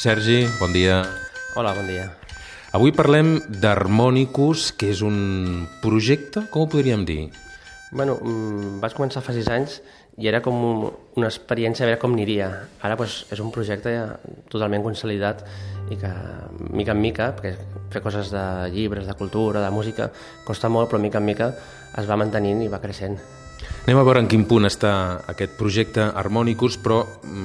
Sergi, bon dia. Hola, bon dia. Avui parlem d'Harmonicus, que és un projecte, com ho podríem dir? Bueno, mm, vaig començar fa sis anys i era com un, una experiència a veure com aniria. Ara pues, és un projecte ja totalment consolidat i que, mica en mica, perquè fer coses de llibres, de cultura, de música, costa molt, però mica en mica es va mantenint i va creixent. Anem a veure en quin punt està aquest projecte Harmonicus, però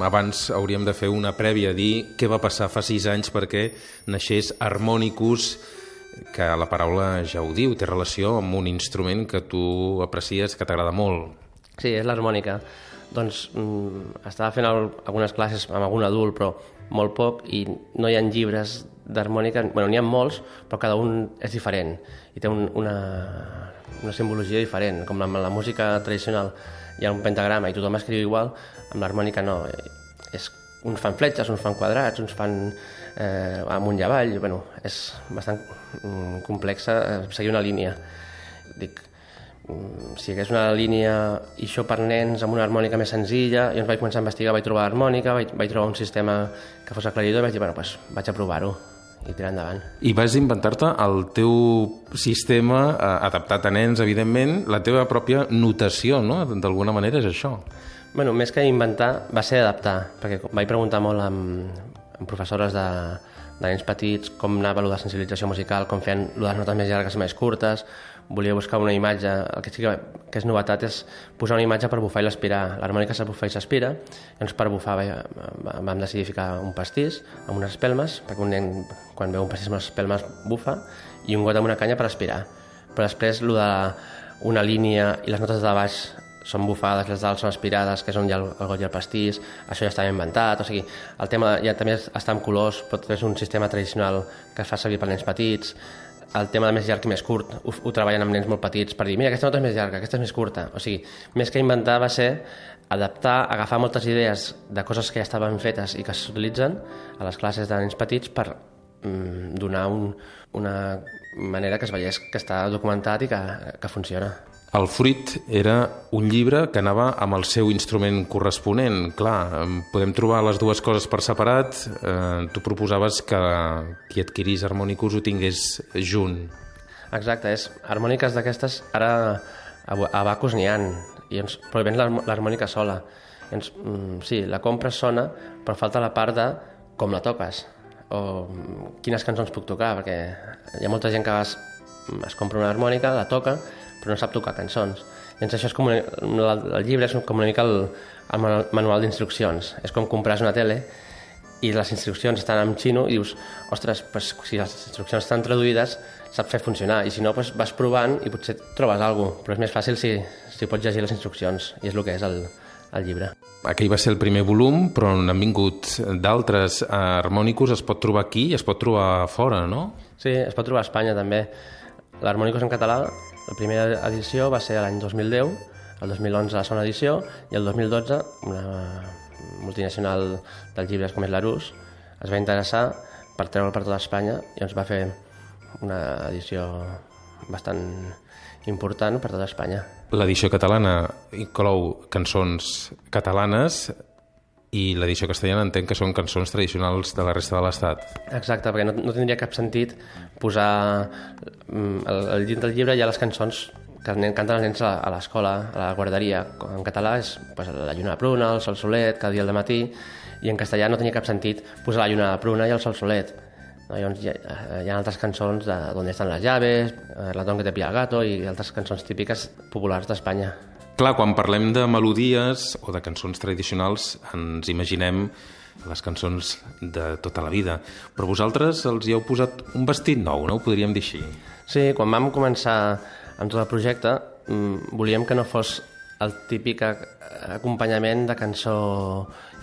abans hauríem de fer una prèvia, dir què va passar fa sis anys perquè naixés Harmonicus, que la paraula ja ho diu, té relació amb un instrument que tu aprecies, que t'agrada molt. Sí, és l'harmònica. Doncs mm, estava fent algunes classes amb algun adult, però molt poc, i no hi ha llibres d'harmònica, bueno, n'hi ha molts, però cada un és diferent i té un, una, una simbologia diferent, com amb la música tradicional hi ha un pentagrama i tothom escriu igual, amb l'harmònica no. És, uns fan fletxes, uns fan quadrats, uns fan eh, amunt i avall, bueno, és bastant mm, complexa eh, seguir una línia. Dic, mm, si hi hagués una línia i això per nens amb una harmònica més senzilla, jo vaig començar a investigar, vaig trobar harmònica, vaig, vaig trobar un sistema que fos aclaridor i vaig dir, bueno, pues, vaig a provar-ho i tirar endavant. I vas inventar-te el teu sistema eh, adaptat a nens, evidentment, la teva pròpia notació, no? D'alguna manera és això. Bueno, més que inventar, va ser adaptar, perquè vaig preguntar molt amb, amb professores de, de nens petits com anava la sensibilització musical, com feien les notes més llargues i més curtes, volia buscar una imatge, el que sí que, que és novetat és posar una imatge per bufar i l'aspirar. L'harmònica s'ha bufar i s'aspira, llavors per bufar vam decidir ficar un pastís amb unes espelmes, perquè un nen quan veu un pastís amb les espelmes bufa, i un got amb una canya per aspirar. Però després, el de una línia i les notes de baix són bufades, les dalt són aspirades, que és on hi ha el, el got i el pastís, això ja està inventat, o sigui, el tema ja també està en colors, però és un sistema tradicional que es fa servir per nens petits, el tema de més llarg i més curt ho, ho treballen amb nens molt petits per dir mira, aquesta nota és més llarga, aquesta és més curta o sigui, més que inventar va ser adaptar, agafar moltes idees de coses que ja estaven fetes i que s'utilitzen a les classes de nens petits per mm, donar un, una manera que es veiés que està documentat i que, que funciona. El fruit era un llibre que anava amb el seu instrument corresponent. Clar, podem trobar les dues coses per separat. Eh, tu proposaves que qui adquirís Harmonicus ho tingués junt. Exacte, és harmòniques d'aquestes, ara a, Bacus n'hi ha, i ens, però ven l'harmònica sola. Ens, mm, sí, la compres sona, però falta la part de com la toques, o quines cançons puc tocar, perquè hi ha molta gent que es, es compra una harmònica, la toca, però no sap tocar cançons. Llavors això és com una, el, llibre és com una mica el, el manual d'instruccions. És com comprar una tele i les instruccions estan en xino i dius, ostres, pues, si les instruccions estan traduïdes sap fer funcionar i si no pues, vas provant i potser trobes alguna cosa, però és més fàcil si, si pots llegir les instruccions i és el que és el, el llibre. Aquell va ser el primer volum, però n'han vingut d'altres harmònicos, es pot trobar aquí i es pot trobar fora, no? Sí, es pot trobar a Espanya també. L'harmònicos en català la primera edició va ser l'any 2010, el 2011 la segona edició i el 2012 una multinacional dels llibres com és l'Arús es va interessar per treure'l per tota Espanya i ens va fer una edició bastant important per tota Espanya. L'edició catalana inclou cançons catalanes i l'edició castellana entenc que són cançons tradicionals de la resta de l'Estat. Exacte, perquè no, no tindria cap sentit posar mm, el, el dins del llibre hi ha les cançons que canten els nens a, l'escola, a la guarderia. En català és pues, la lluna de pruna, el sol solet, cada dia al matí, i en castellà no tenia cap sentit posar la lluna de pruna i el sol solet. No? Llavors hi ha, hi ha altres cançons de Donde estan les llaves, eh, La don que te pilla el gato i altres cançons típiques populars d'Espanya. Clar, quan parlem de melodies o de cançons tradicionals ens imaginem les cançons de tota la vida, però vosaltres els hi heu posat un vestit nou, no ho podríem dir així? Sí, quan vam començar amb tot el projecte mm, volíem que no fos el típic acompanyament de cançó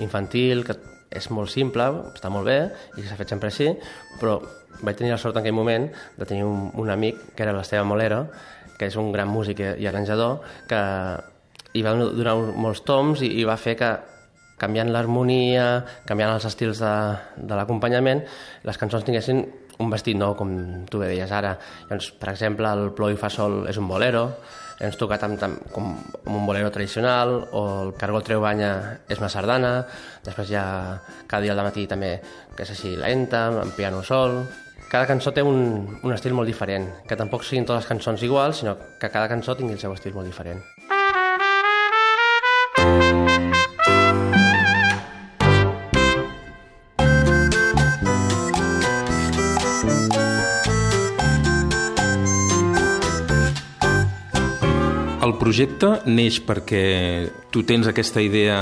infantil, que és molt simple, està molt bé i s'ha fet sempre així, però vaig tenir la sort en aquell moment de tenir un, un amic que era l'Esteve Molero, que és un gran músic i arranjador, que hi va donar molts toms i, i va fer que canviant l'harmonia, canviant els estils de, de l'acompanyament, les cançons tinguessin un vestit nou, com tu bé deies ara. Llavors, per exemple, el ploi fa sol és un bolero, ens tocat amb, amb, com, amb un bolero tradicional, o el cargol treu banya és una sardana, després ha cada dia al matí també que és així lenta, amb piano sol... Cada cançó té un, un estil molt diferent, que tampoc siguin totes les cançons iguals, sinó que cada cançó tingui el seu estil molt diferent. Projecte neix perquè tu tens aquesta idea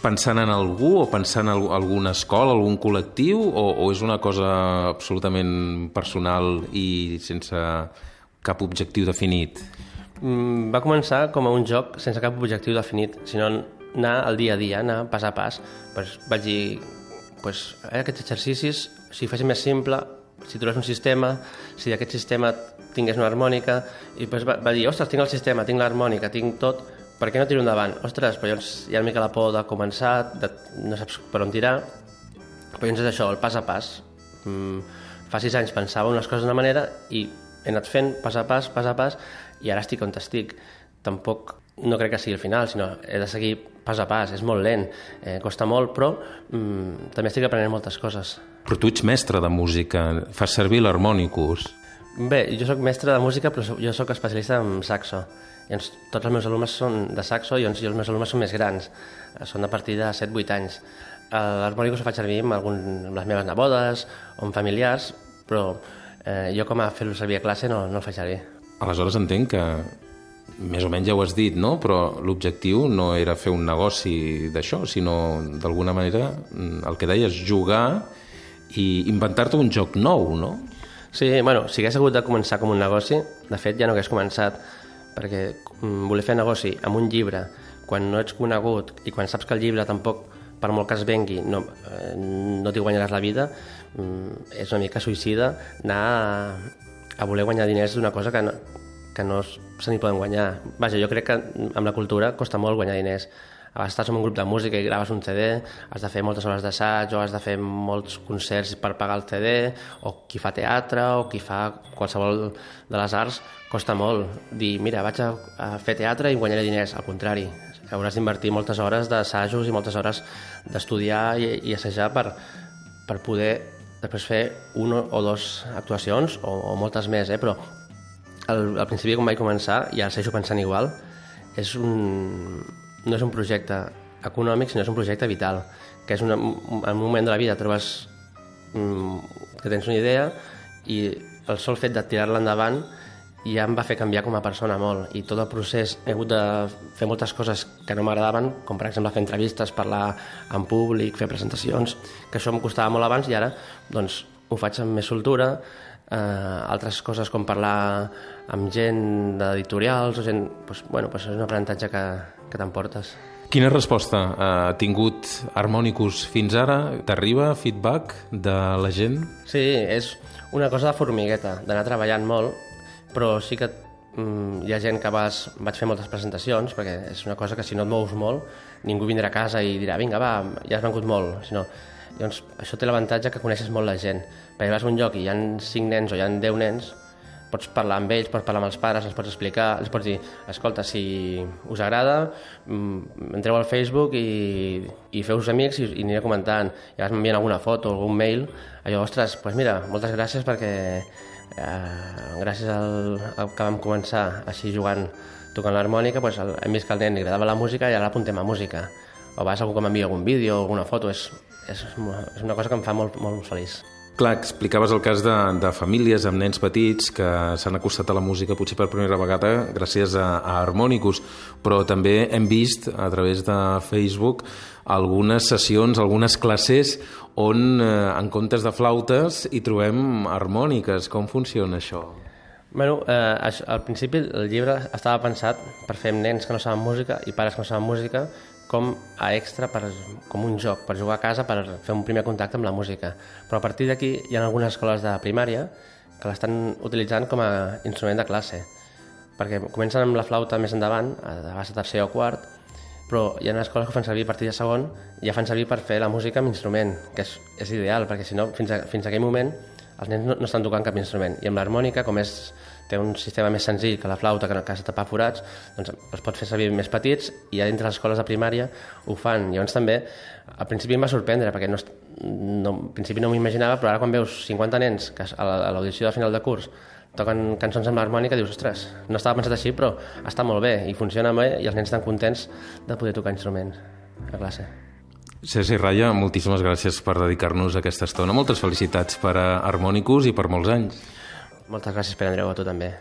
pensant en algú o pensant en alguna escola, algun col·lectiu, o, o és una cosa absolutament personal i sense cap objectiu definit? Mm, va començar com a un joc sense cap objectiu definit, sinó anar al dia a dia, anar pas a pas. Pues vaig dir, pues, eh, aquests exercicis, si fessin més simple, si trobés un sistema, si d'aquest sistema tingués una harmònica, i després va, va dir, ostres, tinc el sistema, tinc l'harmònica, tinc tot, per què no tiro endavant? Ostres, però llavors hi ha una mica la por de començar, de, no saps per on tirar, però llavors és això, el pas a pas. Mm, fa sis anys pensava unes coses d'una manera i he anat fent pas a pas, pas a pas, i ara estic on estic. Tampoc no crec que sigui el final, sinó he de seguir pas a pas, és molt lent, eh, costa molt, però mm, també estic aprenent moltes coses. Però tu ets mestre de música, fas servir l'harmònicus. Bé, jo sóc mestre de música, però jo sóc especialista en saxo. I ens, tots els meus alumnes són de saxo i, i els meus alumnes són més grans, eh, són a partir de 7-8 anys. L'harmònicus ho faig servir amb, algun, amb les meves nebodes o amb familiars, però eh, jo com a fer-lo servir a classe no, no el faig servir. Aleshores entenc que més o menys ja ho has dit, no? però l'objectiu no era fer un negoci d'això, sinó d'alguna manera el que deies, jugar i inventar-te un joc nou, no? Sí, bueno, si hagués hagut de començar com un negoci, de fet ja no hagués començat, perquè mm, voler fer negoci amb un llibre, quan no ets conegut i quan saps que el llibre tampoc, per molt que es vengui, no, eh, no t'hi guanyaràs la vida, mm, és una mica suïcida anar a, a voler guanyar diners d'una cosa que no, que no se n'hi poden guanyar. Vaja, jo crec que amb la cultura costa molt guanyar diners a vegades estàs en un grup de música i graves un CD, has de fer moltes hores d'assaig o has de fer molts concerts per pagar el CD, o qui fa teatre o qui fa qualsevol de les arts, costa molt dir, mira, vaig a, a fer teatre i guanyaré diners. Al contrari, hauràs d'invertir moltes hores d'assajos i moltes hores d'estudiar i, i assajar per, per poder després fer una o dues actuacions o, o moltes més, eh? però al, al principi quan vaig començar, i ara segueixo pensant igual, és un, no és un projecte econòmic, sinó és un projecte vital, que és una, en un moment de la vida. Trobes mm, que tens una idea i el sol fet de tirar-la endavant ja em va fer canviar com a persona molt. I tot el procés he hagut de fer moltes coses que no m'agradaven, com per exemple fer entrevistes, parlar en públic, fer presentacions, que això em costava molt abans i ara doncs, ho faig amb més soltura, eh, altres coses com parlar amb gent d'editorials o gent, doncs, bueno, doncs és un aprenentatge que, que t'emportes. Quina resposta ha tingut Harmonicus fins ara? T'arriba feedback de la gent? Sí, és una cosa de formigueta, d'anar treballant molt, però sí que mm, hi ha gent que vas, vaig fer moltes presentacions, perquè és una cosa que si no et mous molt, ningú vindrà a casa i dirà, vinga, va, ja has vengut molt, sinó Llavors, això té l'avantatge que coneixes molt la gent. Perquè vas a un lloc i hi ha 5 nens o hi ha 10 nens, pots parlar amb ells, pots parlar amb els pares, els pots explicar, els pots dir, escolta, si us agrada, mm, entreu al Facebook i, i feu-vos amics i, i aniré comentant. I vas m'envien alguna foto algun mail, allò, ostres, doncs mira, moltes gràcies perquè eh, gràcies al, al que vam començar així jugant, tocant l'harmònica, doncs hem vist que al nen li agradava la música i ara l'apuntem a música. O vas algú que m'envia algun vídeo alguna foto, és, és, és una cosa que em fa molt, molt feliç. Clar, explicaves el cas de, de famílies amb nens petits que s'han acostat a la música potser per primera vegada gràcies a, a Harmonicus, però també hem vist a través de Facebook algunes sessions, algunes classes on eh, en comptes de flautes hi trobem harmòniques. Com funciona això? Bueno, eh, al principi el llibre estava pensat per fer amb nens que no saben música i pares que no saben música com a extra, per, com un joc, per jugar a casa, per fer un primer contacte amb la música. Però a partir d'aquí hi ha algunes escoles de primària que l'estan utilitzant com a instrument de classe, perquè comencen amb la flauta més endavant, a base tercer o quart, però hi ha escoles que fan servir a partir de segon ja fan servir per fer la música amb instrument, que és, és ideal, perquè si no, fins, a, fins a aquell moment els nens no, no estan tocant cap instrument. I amb l'harmònica, com és, té un sistema més senzill que la flauta, que, no, has de tapar forats, doncs els pot fer servir més petits i ja dintre les escoles de primària ho fan. Llavors també, al principi em va sorprendre, perquè no, no, al principi no m'ho imaginava, però ara quan veus 50 nens que a l'audició de final de curs toquen cançons amb l'harmònica, dius, ostres, no estava pensat així, però està molt bé i funciona bé i els nens estan contents de poder tocar instruments a classe. Sergi Raya, moltíssimes gràcies per dedicar-nos aquesta estona. Moltes felicitats per a Harmonicus i per molts anys. Moltes gràcies, Pere Andreu, a tu també.